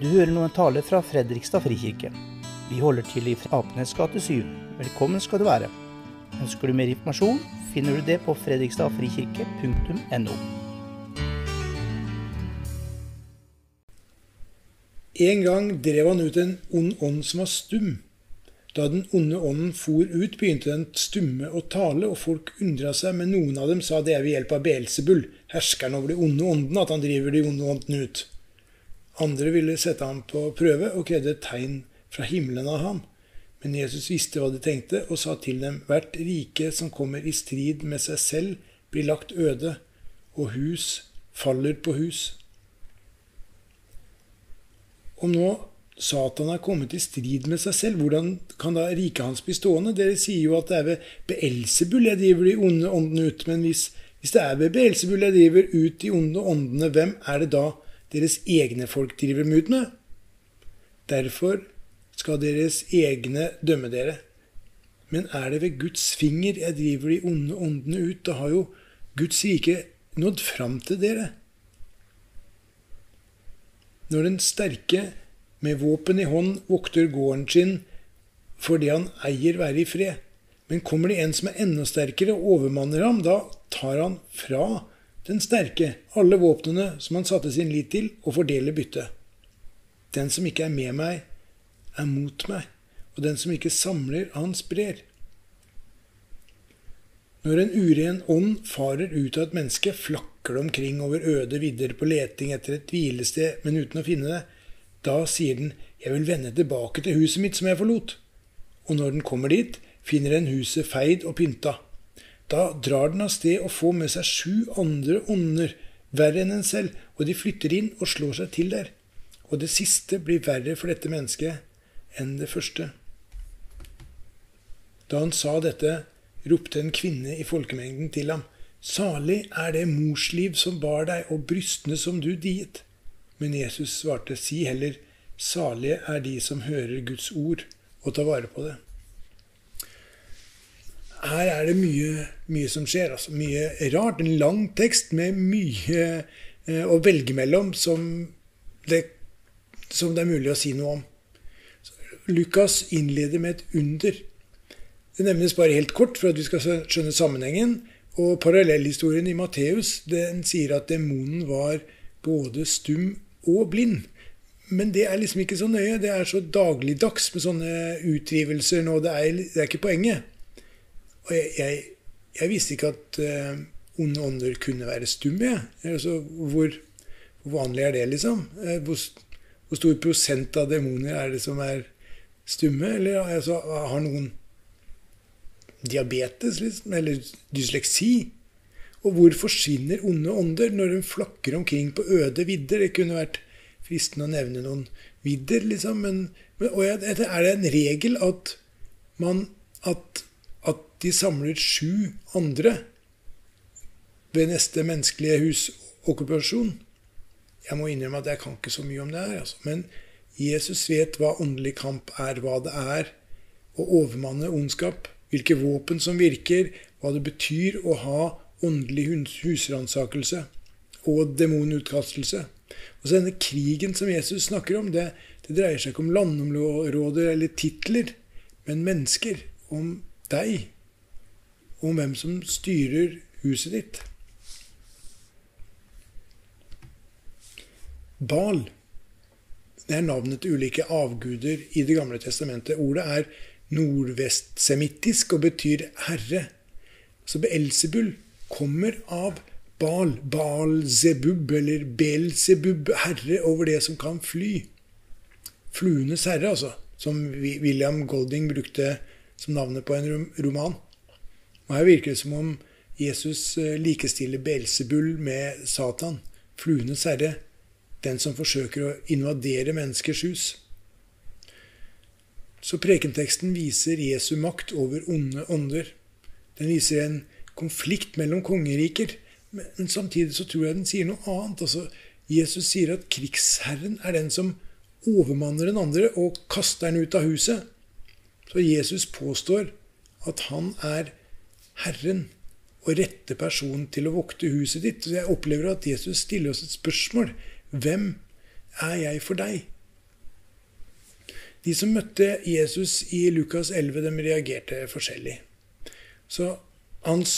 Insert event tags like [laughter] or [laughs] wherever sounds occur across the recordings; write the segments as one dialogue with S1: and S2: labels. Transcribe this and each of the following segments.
S1: Du hører nå en tale fra Fredrikstad frikirke. Vi holder til i Apenes gate 7. Velkommen skal du være. Ønsker du mer informasjon, finner du det på fredrikstadfrikirke.no.
S2: En gang drev han ut en ond ånd som var stum. Da den onde ånden for ut, begynte den stumme å tale, og folk undra seg, men noen av dem sa det er ved hjelp av Beelzebul, herskeren over de onde åndene, at han driver de onde åndene ut. Andre ville sette ham på prøve og krevde et tegn fra himmelen av ham. Men Jesus visste hva de tenkte, og sa til dem, hvert rike som kommer i strid med seg selv, blir lagt øde, og hus faller på hus. Om nå Satan er kommet i strid med seg selv, hvordan kan da riket hans bli stående? Dere sier jo at det er ved Beelzebul jeg driver de onde åndene ut. Men hvis, hvis det er ved Beelzebul jeg driver ut de onde åndene, hvem er det da deres egne folk driver dem ut med? Derfor skal deres egne dømme dere. Men er det ved Guds finger jeg driver de onde åndene ut, da har jo Guds rike nådd fram til dere. Når den sterke med våpen i hånd vokter gården sin fordi han eier være i fred. Men kommer det en som er enda sterkere og overmanner ham, da tar han fra den sterke alle våpnene som han satte sin lit til, og fordeler byttet. Den som ikke er med meg, er mot meg, og den som ikke samler, han sprer. Når en uren ånd farer ut av et menneske, flakker det omkring over øde vidder på leting etter et hvilested, men uten å finne det. Da sier den 'Jeg vil vende tilbake til huset mitt som jeg forlot'. Og når den kommer dit, finner den huset feid og pynta. Da drar den av sted og får med seg sju andre ånder, verre enn en selv, og de flytter inn og slår seg til der. Og det siste blir verre for dette mennesket enn det første. Da han sa dette, ropte en kvinne i folkemengden til ham, Salig er det morsliv som bar deg, og brystene som du diet. Men Jesus svarte, si heller, salige er de som hører Guds ord og tar vare på det. Her er det mye, mye som skjer. altså Mye rart. En lang tekst med mye eh, å velge mellom som det, som det er mulig å si noe om. Lukas innleder med et under. Det nevnes bare helt kort for at vi skal skjønne sammenhengen. Og parallellhistorien i Matteus den sier at demonen var både stum og blind. Men det er liksom ikke så nøye. Det er så dagligdags med sånne utdrivelser nå. Det er, det er ikke poenget. Og jeg, jeg, jeg visste ikke at uh, onde ånder kunne være stumme. Altså, hvor, hvor, vanlig er det, liksom? Uh, hvor, hvor, stor prosent av demoner er det som er stumme? Eller altså, har noen diabetes, liksom? Eller dysleksi? Og hvor forsvinner onde ånder når de flakker omkring på øde vidder? Det kunne vært fristende å nevne noen vidder, liksom. Men, men er det en regel at, man, at de samler sju andre ved neste menneskelige husokkupasjon? Jeg må innrømme at jeg kan ikke så mye om det her. Altså. Men Jesus vet hva åndelig kamp er, hva det er å overmanne ondskap. Hvilke våpen som virker, hva det betyr å ha åndelig husransakelse og demonutkastelse. Og så denne krigen som Jesus snakker om, det, det dreier seg ikke om landområder eller titler, men mennesker. Om deg. Om hvem som styrer huset ditt. Bal det er navnet til ulike avguder i Det gamle testamentet. Ordet er nordvestsemittisk og betyr herre. Så Beelzebul kommer av Baal, Baal-Zebub, eller Bel-Zebub, herre over det som kan fly. Fluenes herre, altså, som William Golding brukte som navnet på en roman. Og Her virker det som om Jesus eh, likestiller Belsebull med Satan, fluenes herre, den som forsøker å invadere menneskers hus. Så prekenteksten viser Jesu makt over onde ånder. Den viser en konflikt mellom kongeriker. Men samtidig så tror jeg den sier noe annet. Altså, Jesus sier at krigsherren er den som overmanner den andre og kaster den ut av huset. Så Jesus påstår at han er Herren og rette personen til å vokte huset ditt. Så jeg opplever at Jesus stiller oss et spørsmål. Hvem er jeg for deg? De som møtte Jesus i Lukas 11, de reagerte forskjellig. Så hans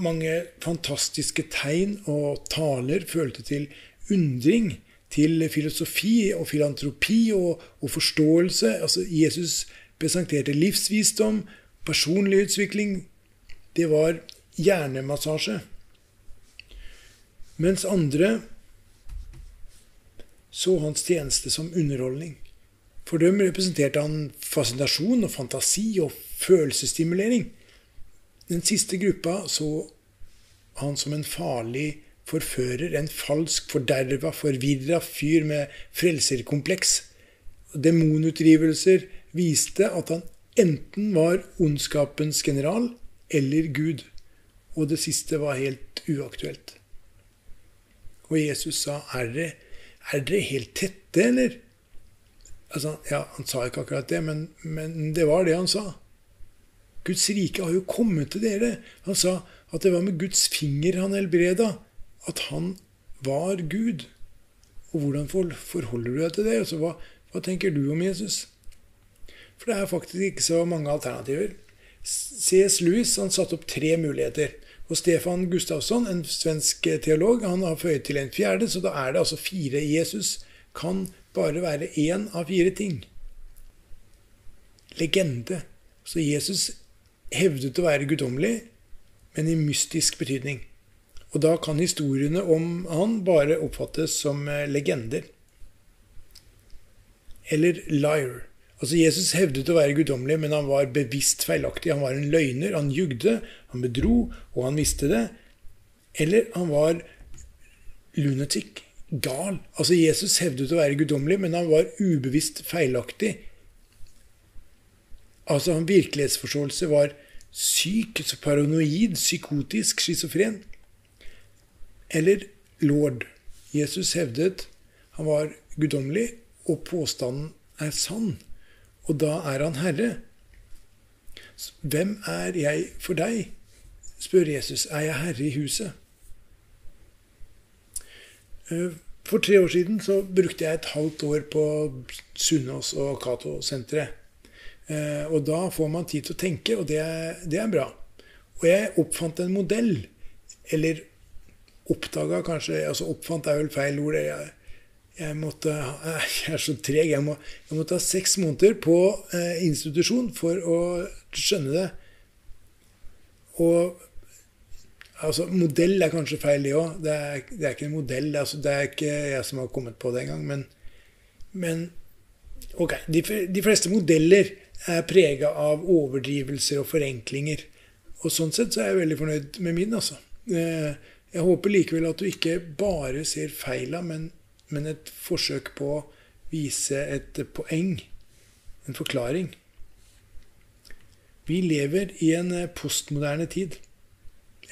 S2: mange fantastiske tegn og taler følte til undring, til filosofi og filantropi og, og forståelse. Altså Jesus presenterte livsvisdom, personlig utvikling. Det var hjernemassasje. Mens andre så hans tjeneste som underholdning. For dem representerte han fascinasjon og fantasi og følelsesstimulering. Den siste gruppa så han som en farlig forfører, en falsk, forderva, forvirra fyr med frelserkompleks. Demonutdrivelser viste at han enten var ondskapens general eller Gud. Og det siste var helt uaktuelt. Og Jesus sa, er dere, er helt tette, eller? Altså, ja, Han sa ikke akkurat det, men, men det var det han sa. Guds rike har jo kommet til dere. Han sa at det var med Guds finger han helbreda. At han var Gud. Og hvordan forholder du deg til det? Altså, hva, hva tenker du om Jesus? For det er faktisk ikke så mange alternativer. C.S. Lewis han satte opp tre muligheter. Og Stefan Gustavsson, en svensk teolog, han har føyet til en fjerde, så da er det altså fire. Jesus kan bare være én av fire ting. Legende. Så Jesus hevdet å være guddommelig, men i mystisk betydning. Og da kan historiene om han bare oppfattes som eh, legender. Eller liar. Altså Jesus hevdet å være guddommelig, men han var bevisst feilaktig. Han var en løgner, han jugde, han bedro, og han visste det. Eller han var lunatic, gal. Altså Jesus hevdet å være guddommelig, men han var ubevisst feilaktig. Altså han virkelighetsforståelse var syk, paranoid, psykotisk, schizofren. Eller lord. Jesus hevdet han var guddommelig, og påstanden er sann. Og da er han herre. Hvem er jeg for deg? spør Jesus. Er jeg herre i huset? Eh, for tre år siden så brukte jeg et halvt år på Sunnaas og Cato-senteret. Eh, og da får man tid til å tenke, og det er, det er bra. Og jeg oppfant en modell. Eller oppdaga kanskje altså Oppfant er vel feil ord. Jeg, jeg, måtte, [laughs] jeg er så treg. Jeg, må, jeg måtte ha seks måneder på eh, institusjon for å skjønne det. Og altså, Modell er kanskje feil, det òg. Det, det, er ikke en modell. Altså, det er ikke jeg som har kommet på det engang. Men, men ok, de, de fleste modeller er prega av overdrivelser og forenklinger. Og sånn sett så er jeg veldig fornøyd med min, altså. Eh, jeg håper likevel at du ikke bare ser feila, men, men et forsøk på å vise et poeng, en forklaring. Vi lever i en postmoderne tid.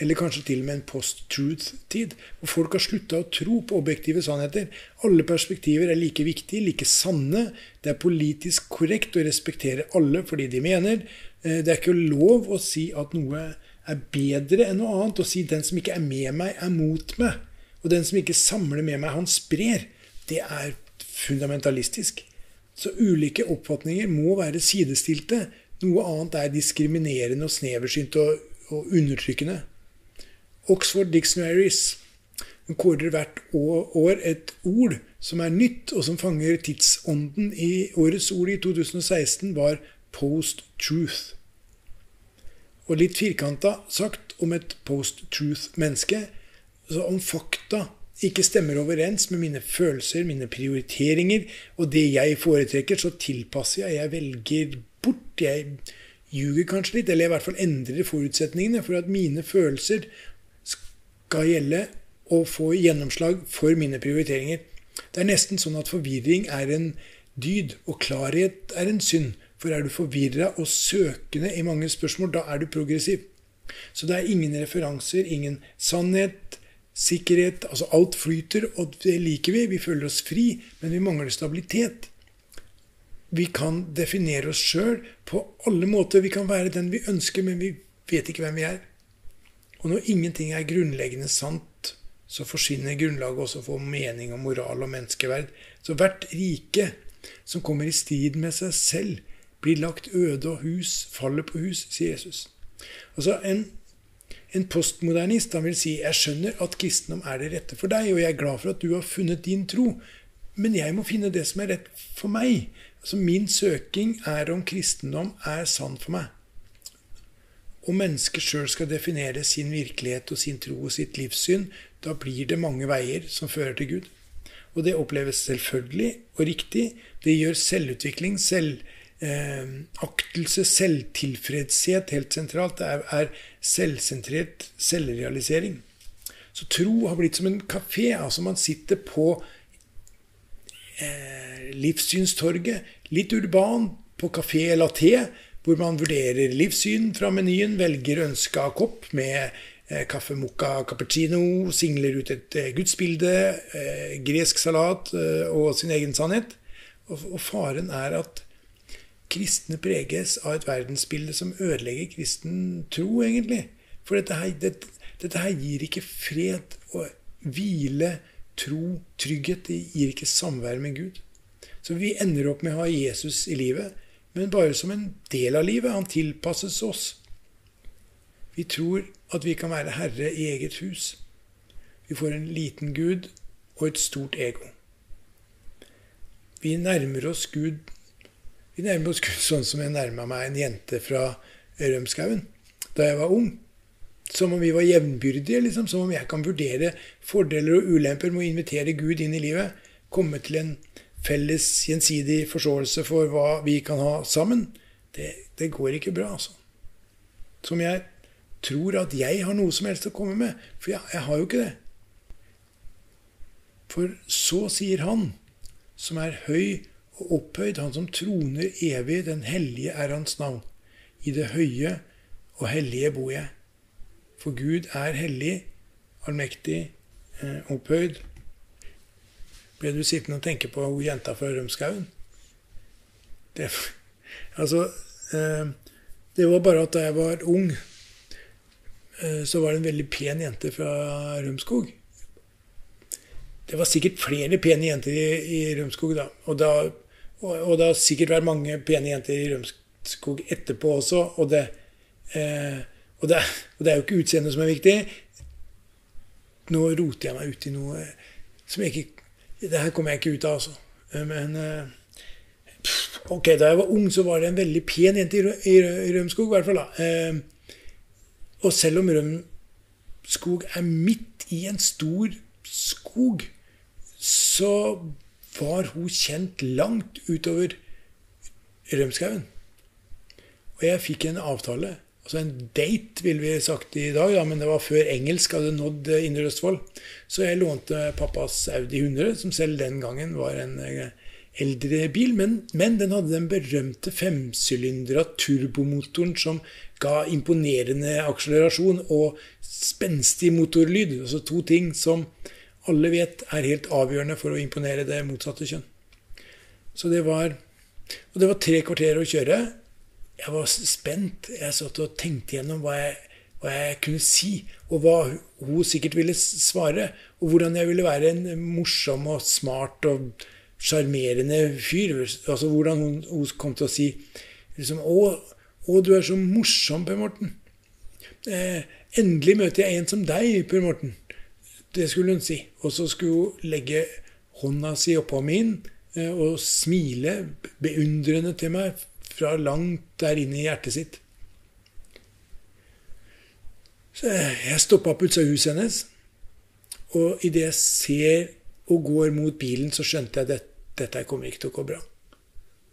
S2: Eller kanskje til og med en post-truth-tid, hvor folk har slutta å tro på objektive sannheter. Alle perspektiver er like viktige, like sanne. Det er politisk korrekt å respektere alle fordi de mener. Eh, det er ikke lov å si at noe er bedre enn noe annet. og si 'den som ikke er med meg, er mot meg'. Og 'den som ikke samler med meg, han sprer'. Det er fundamentalistisk. Så ulike oppfatninger må være sidestilte. Noe annet er diskriminerende og sneversynt og, og undertrykkende. Oxford Dictionaries kårer hvert år et ord som er nytt, og som fanger tidsånden i årets ord i 2016, var post-truth. Og litt firkanta sagt om et post-truth-menneske, så om fakta ikke stemmer overens med mine følelser, mine prioriteringer og det jeg foretrekker, så tilpasser jeg. Jeg velger bort. Jeg ljuger kanskje litt, eller i hvert fall endrer forutsetningene for at mine følelser skal gjelde og få gjennomslag for mine prioriteringer. Det er nesten sånn at forvirring er en dyd, og klarhet er en synd. For er du forvirra og søkende i mange spørsmål, da er du progressiv. Så det er ingen referanser, ingen sannhet, sikkerhet. Altså alt flyter, og det liker vi. Vi føler oss fri, men vi mangler stabilitet. Vi kan definere oss sjøl på alle måter. Vi kan være den vi ønsker, men vi vet ikke hvem vi er. Og når ingenting er grunnleggende sant, så forsvinner grunnlaget også for mening og moral og menneskeverd. Så hvert rike som kommer i strid med seg selv, blir lagt øde, og hus faller på hus, sier Jesus. Altså en, en postmodernist han vil si jeg skjønner at kristendom er det rette for deg, og jeg er glad for at du har funnet din tro, men jeg må finne det som er rett for meg. Altså Min søking er om kristendom er sann for meg. Om mennesket sjøl skal definere sin virkelighet og sin tro og sitt livssyn, da blir det mange veier som fører til Gud. Og det oppleves selvfølgelig og riktig. Det gjør selvutvikling, selvaktelse, eh, selvtilfredshet helt sentralt. Det er, er selvsentrert selvrealisering. Så tro har blitt som en kafé. Altså man sitter på eh, livssynstorget, litt urban, på kafé Laté, hvor man vurderer livssyn fra menyen, velger ønska kopp med eh, kaffe mocca cappuccino, singler ut et eh, gudsbilde, eh, gresk salat og sin egen sannhet. Og, faren er at kristne preges av et verdensbilde som ødelegger kristen tro, egentlig. For dette her, dette, dette her gir ikke fred og hvile, tro, trygghet. Det gir ikke samvær med Gud. Så vi ender opp med å ha Jesus i livet men bare som en del av livet. Han tilpasses oss. Vi tror at vi kan være herre i eget hus. Vi får en liten Gud og et stort ego. Vi nærmer oss Gud Oss Gud sånn som jeg nærma meg en jente fra Rømskauen da jeg var ung. Som om vi var jevnbyrdige. Liksom. Som om jeg kan vurdere fordeler og ulemper med å invitere Gud inn i livet. Komme til en felles gjensidig forståelse for hva vi kan ha sammen, det, det går ikke bra, altså. Som jeg tror at jeg har noe som helst å komme med. For jeg, jeg har jo ikke det. For så sier Han, som er høy og opphøyd, Han som troner evig, den hellige er Hans navn. I det høye og hellige bor jeg. For Gud er hellig, allmektig, eh, opphøyd ble du sittende og tenke på hun jenta fra Rømskauen? Det, [laughs] altså eh, Det var bare at da jeg var ung, eh, så var det en veldig pen jente fra Rømskog. Det var sikkert flere pene jenter i, i Rømskog da. Og, da. Og, og, det har sikkert vært mange pene jenter i Rømskog etterpå også. Og det, eh, og det, og det er jo ikke utseendet som er viktig. Nå roter jeg meg ut i noe som jeg ikke det her kommer jeg ikke ut av, altså. Eh, men eh, Ok, da jeg var ung, så var det en veldig pen jente i, Rømskog, i hvert fall. da. Eh, og selv om Rømskog er midt i en stor skog, så var hun kjent langt utover Rømskauen. Og jeg fikk en avtale Altså en date, ville vi sagt i dag, ja, men det var før engelsk hadde nådd eh, Indre Østfold. Så jeg lånte pappas Audi 100, som selv den gangen var en eh, eldre bil. Men, men den hadde den berømte femsylindra turbomotoren som ga imponerende akselerasjon og spenstig motorlyd. Altså to ting som alle vet er helt avgjørende for å imponere det motsatte kjønn. Så det var Og det var tre kvarter å kjøre jeg var spent. Jeg satt og tenkte gjennom hva jeg, hva jeg, kunne si, og hva hun sikkert ville svare. Og hvordan jeg ville være en morsom og smart og sjarmerende fyr. Altså hvordan hun, hun, kom til å si liksom, å, å, du er så morsom, Per Morten. Eh, endelig møter jeg en som deg, Per Morten. Det skulle hun si. Og så skulle hun legge hånda si oppå min eh, og smile beundrende til meg fra langt der inne i hjertet sitt. Så jeg stoppa på utsida av huset hennes, og idet jeg ser og går mot bilen, så skjønte jeg at dette kommer ikke til å gå bra.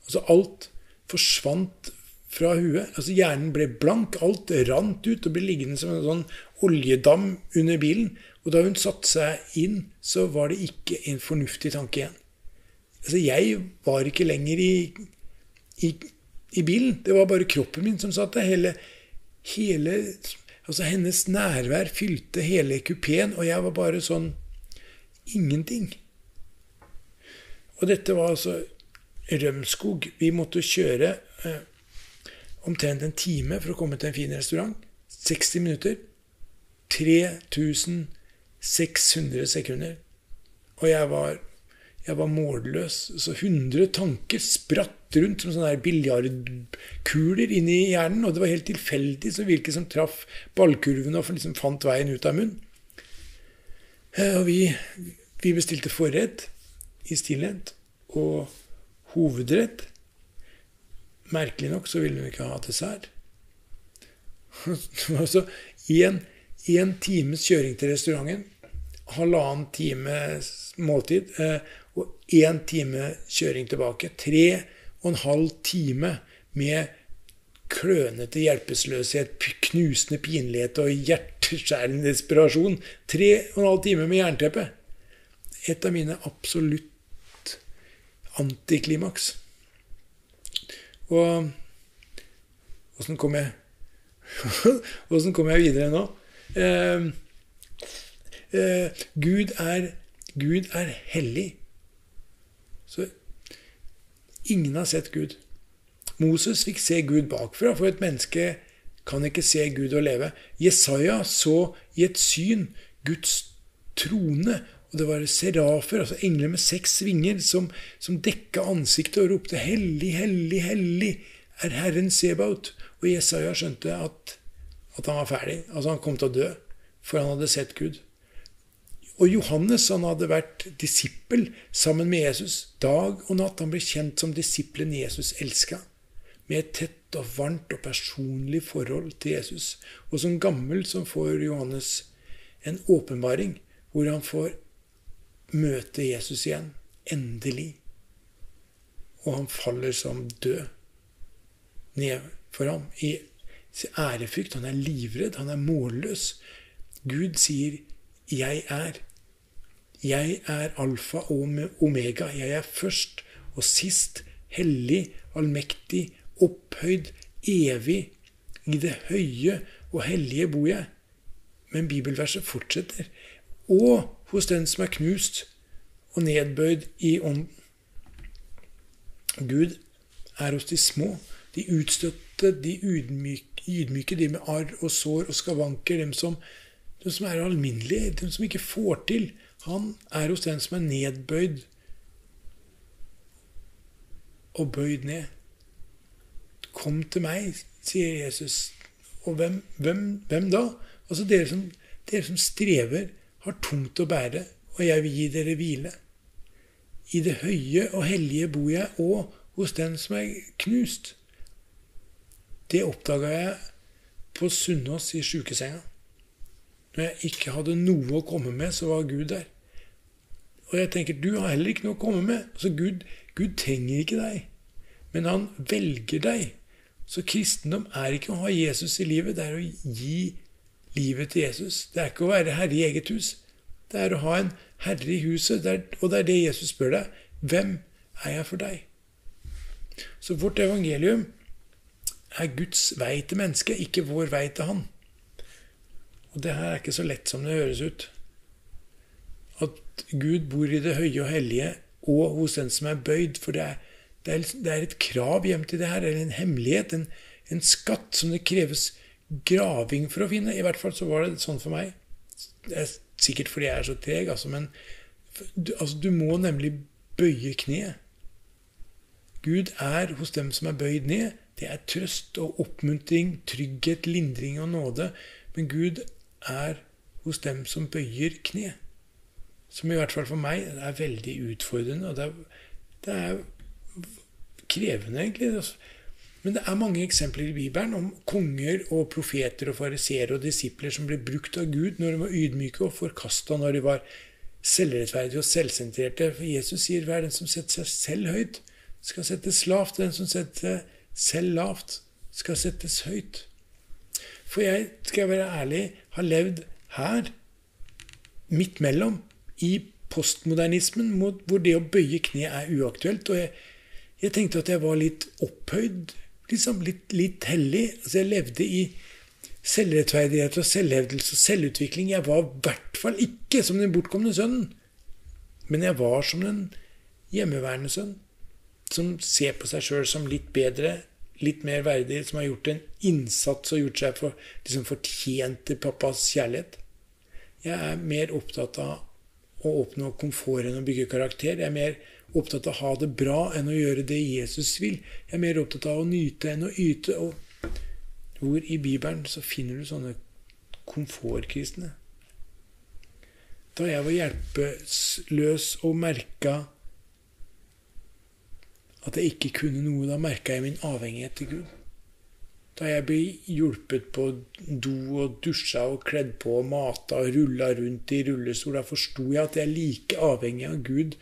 S2: Altså alt forsvant fra huet. Altså Hjernen ble blank. Alt rant ut og ble liggende som en sånn oljedam under bilen. Og da hun satte seg inn, så var det ikke en fornuftig tanke igjen. Altså Jeg var ikke lenger i, i i bilen. Det var bare kroppen min som satt der. Hele, hele altså Hennes nærvær fylte hele kupeen, og jeg var bare sånn ingenting. Og dette var altså Rømskog. Vi måtte kjøre eh, omtrent en time for å komme til en fin restaurant. 60 minutter. 3600 sekunder. Og jeg var Jeg var målløs. Så hundre tanker spratt rundt som sånne biljardkuler inni hjernen. Og det var helt tilfeldig så hvilke som traff ballkurvene og liksom fant veien ut av munnen. Og vi, vi bestilte forrett i stillhet og hovedrett. Merkelig nok så ville hun ikke ha dessert. [laughs] altså en, en times kjøring til restauranten, halvannen times måltid eh, og én time kjøring tilbake. Tre og en halv time med klønete hjelpeløshet, knusende pinlighet og hjerteskjærende desperasjon. Tre og en halv time med jernteppe. Et av mine absolutt antiklimaks. Og åssen kom jeg [laughs] Åssen kommer jeg videre nå? Eh, eh, Gud, er, Gud er hellig. Så ingen har sett Gud. Moses fikk se Gud bakfra, for et menneske kan ikke se Gud og leve. Jesaja så i et syn Guds trone, og det var serafer, altså engler med seks vinger, som, som dekka ansiktet og ropte 'Hellig, hellig, hellig er Herren Sebaut'. Og Jesaja skjønte at, at, han var ferdig. Altså han kom til å dø, for han hadde sett Gud. Og Johannes han hadde vært disippel sammen med Jesus dag og natt. Han ble kjent som disippelen Jesus elska, med et tett og varmt og personlig forhold til Jesus. Og som gammel så får Johannes en åpenbaring hvor han får møte Jesus igjen. Endelig. Og han faller som død ned for ham i ærefrykt. Han er livredd, han er målløs. Gud sier 'Jeg er'. Jeg er alfa og omega. Jeg er først og sist, hellig, allmektig, opphøyd, evig. I det høye og hellige bor jeg. Men bibelverset fortsetter. Og hos den som er knust og nedbøyd i ånden. Gud er hos de små, de utstøtte de ydmyke, ydmyke, de med arr og sår og skavanker, dem som, dem som er alminnelige, dem som ikke får til. Han er hos den som er nedbøyd og bøyd ned. Kom til meg, sier Jesus. Og hvem, hvem, hvem da? Altså dere som, dere som strever, har tungt å bære, og jeg vil gi dere hvile. I det høye og hellige bor jeg, og hos den som er knust. Det oppdaga jeg på Sunnaas i sjukesenga. Når jeg ikke hadde noe å komme med, så var Gud der. Og jeg tenker, du har heller ikke noe å komme med. Så Gud, Gud trenger ikke deg, men han velger deg. Så kristendom er ikke å ha Jesus i livet, det er å gi livet til Jesus. Det er ikke å være herre i eget hus. Det er å ha en herre i huset, og det er det Jesus spør deg. Hvem er jeg for deg? Så vårt evangelium er Guds vei til mennesket, ikke vår vei til Han. Og det her er ikke så lett som det høres ut. At Gud bor i det høye og hellige og hos den som er bøyd. For det er, det er, det er et krav hjem til det her, eller en hemmelighet, en, en, skatt som det kreves graving for å finne. I hvert fall så var det sånn for meg. Det er sikkert fordi jeg er så treg, altså, men du, altså, du må nemlig bøye kneet. Gud er hos dem som er bøyd ned, det er trøst og oppmuntring, trygghet, lindring og nåde. Men Gud er hos dem som bøyer kne. Som i hvert fall for meg er veldig utfordrende. Og det er, det er krevende, egentlig. Altså. Men det er mange eksempler i Bibelen om konger og profeter og fariseere og disipler som ble brukt av Gud når de var ydmyke, og forkasta når de var selvrettferdige og selvsentrerte. For Jesus sier hver den som setter seg selv høyt, skal settes lavt. Den som setter selv lavt, skal settes høyt. For jeg, skal jeg være ærlig, har levd her, midt mellom, i postmodernismen, hvor det å bøye kne er uaktuelt. Og jeg, jeg tenkte at jeg var litt opphøyd, liksom litt, litt hellig. Altså jeg levde i selvrettferdighet og selvhevdelse og selvutvikling. Jeg var i hvert fall ikke som den bortkomne sønnen, men jeg var som den hjemmeværende sønn som ser på seg sjøl som litt bedre, litt mer verdig, som har gjort en innsats og gjort seg for, liksom fortjent til pappas kjærlighet. Jeg er mer opptatt av å oppnå komfort enn å bygge karakter. Jeg er mer opptatt av å ha det bra enn å gjøre det Jesus vil. Jeg er mer opptatt av å nyte enn å yte. Og hvor i Bibelen så finner du sånne komfortkristne? Da jeg var hjelpeløs og merka at jeg ikke kunne noe, da merka jeg min avhengighet til Gud. Da jeg ble hjulpet på do og dusja og kledd på og mata og rulla rundt i rullestol, da forsto jeg at jeg er like avhengig av Gud.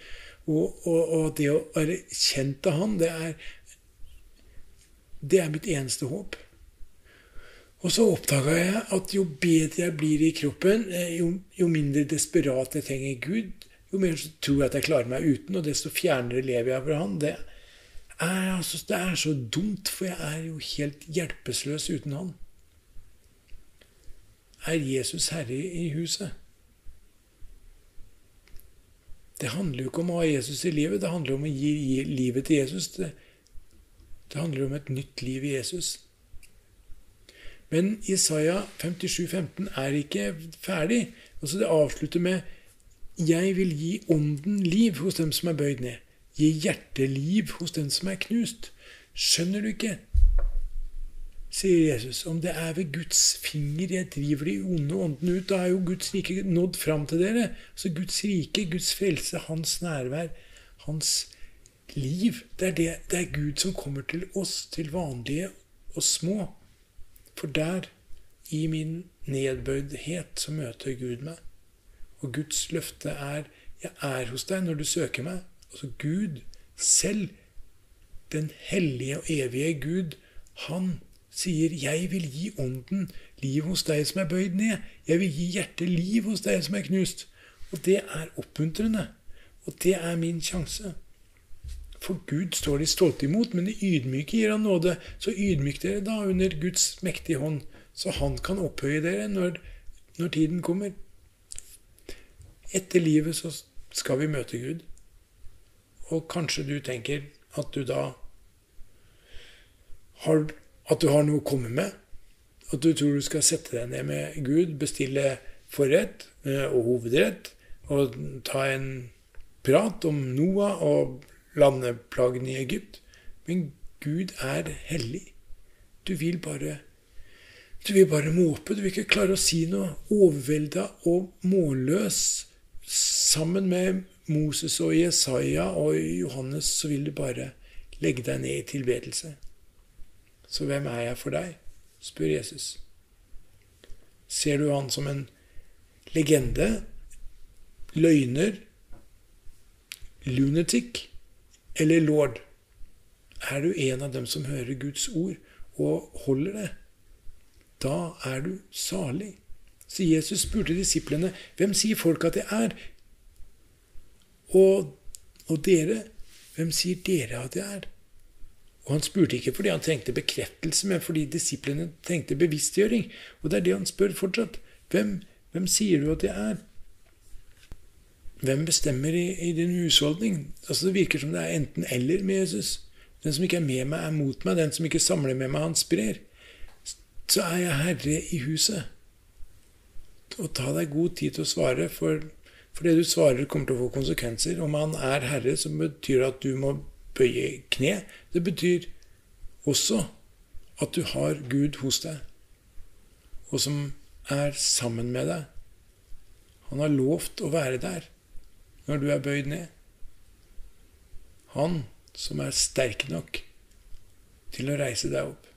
S2: Og, og, og det å være kjent av Han, det er, det er mitt eneste håp. Og så oppdaga jeg at jo bedre jeg blir i kroppen, eh, jo, jo mindre desperat jeg trenger Gud, jo mer tror jeg at jeg klarer meg uten, og desto fjernere lever jeg fra Han. Det, er, syns det er så dumt, for jeg er jo helt hjelpeløs uten han. Er Jesus herre i huset? Det handler jo ikke om å ha Jesus i livet, det handler om å gi livet til Jesus. Det, det, handler om et nytt liv i Jesus. Men Isaiah 57, 15 er ikke ferdig. Altså Det avslutter med 'Jeg vil gi ånden liv hos dem som er bøyd ned' gi hjerteliv hos den som er knust. Skjønner du ikke? sier Jesus. Om det er ved Guds finger jeg driver de onde åndene ut, da er jo Guds rike nådd fram til dere. Så Guds rike, Guds frelse, hans nærvær, hans liv det er, det, det er Gud som kommer til oss, til vanlige og små. For der, i min nedbøydhet, så møter Gud meg. Og Guds løfte er 'Jeg er hos deg når du søker meg'. Altså Gud selv, den hellige og evige Gud, han sier 'Jeg vil gi ånden liv hos deg som er bøyd ned'. 'Jeg vil gi hjertet liv hos deg som er knust'. Og det er oppmuntrende. Og det er min sjanse. For Gud står de stolte imot, men de ydmyke gir han nåde. Så ydmyk dere da under Guds mektige hånd, så han kan opphøye dere når, når tiden kommer. Etter livet så skal vi møte Gud. Og kanskje du tenker at du da har, at du har noe å komme med. At du tror du skal sette deg ned med Gud, bestille forrett eh, og hovedrett, og ta en prat om Noah og landeplagene i Egypt. Men Gud er hellig. Du vil bare du vil bare måpe. Du vil ikke klare å si noe. Overvelda og målløs sammen med Moses og Jesaja og Johannes, så vil du bare legge deg ned i tilbedelse. Så hvem er jeg for deg? spør Jesus. Ser du han som en legende, løgner, lunatic eller lord? Er du en av dem som hører Guds ord og holder det? Da er du salig. Så Jesus spurte disiplene, 'Hvem sier folk at jeg er?' Og, og dere, hvem sier dere at jeg er? Og Han spurte ikke fordi han trengte bekreftelse, men fordi disiplene trengte bevisstgjøring. Og det er det han spør fortsatt. Hvem, hvem sier du at jeg er? Hvem bestemmer i, i din husholdning? Altså Det virker som det er enten-eller med Jesus. Den som ikke er med meg, er mot meg. Den som ikke samler med meg, han sprer. Så er jeg herre i huset. Og ta deg god tid til å svare, for for det du svarer, kommer til å få konsekvenser. Om han er herre, så betyr det at du må bøye kne. Det betyr også at du har Gud hos deg, og som er sammen med deg. Han har lovt å være der når du er bøyd ned. Han som er sterk nok til å reise deg opp.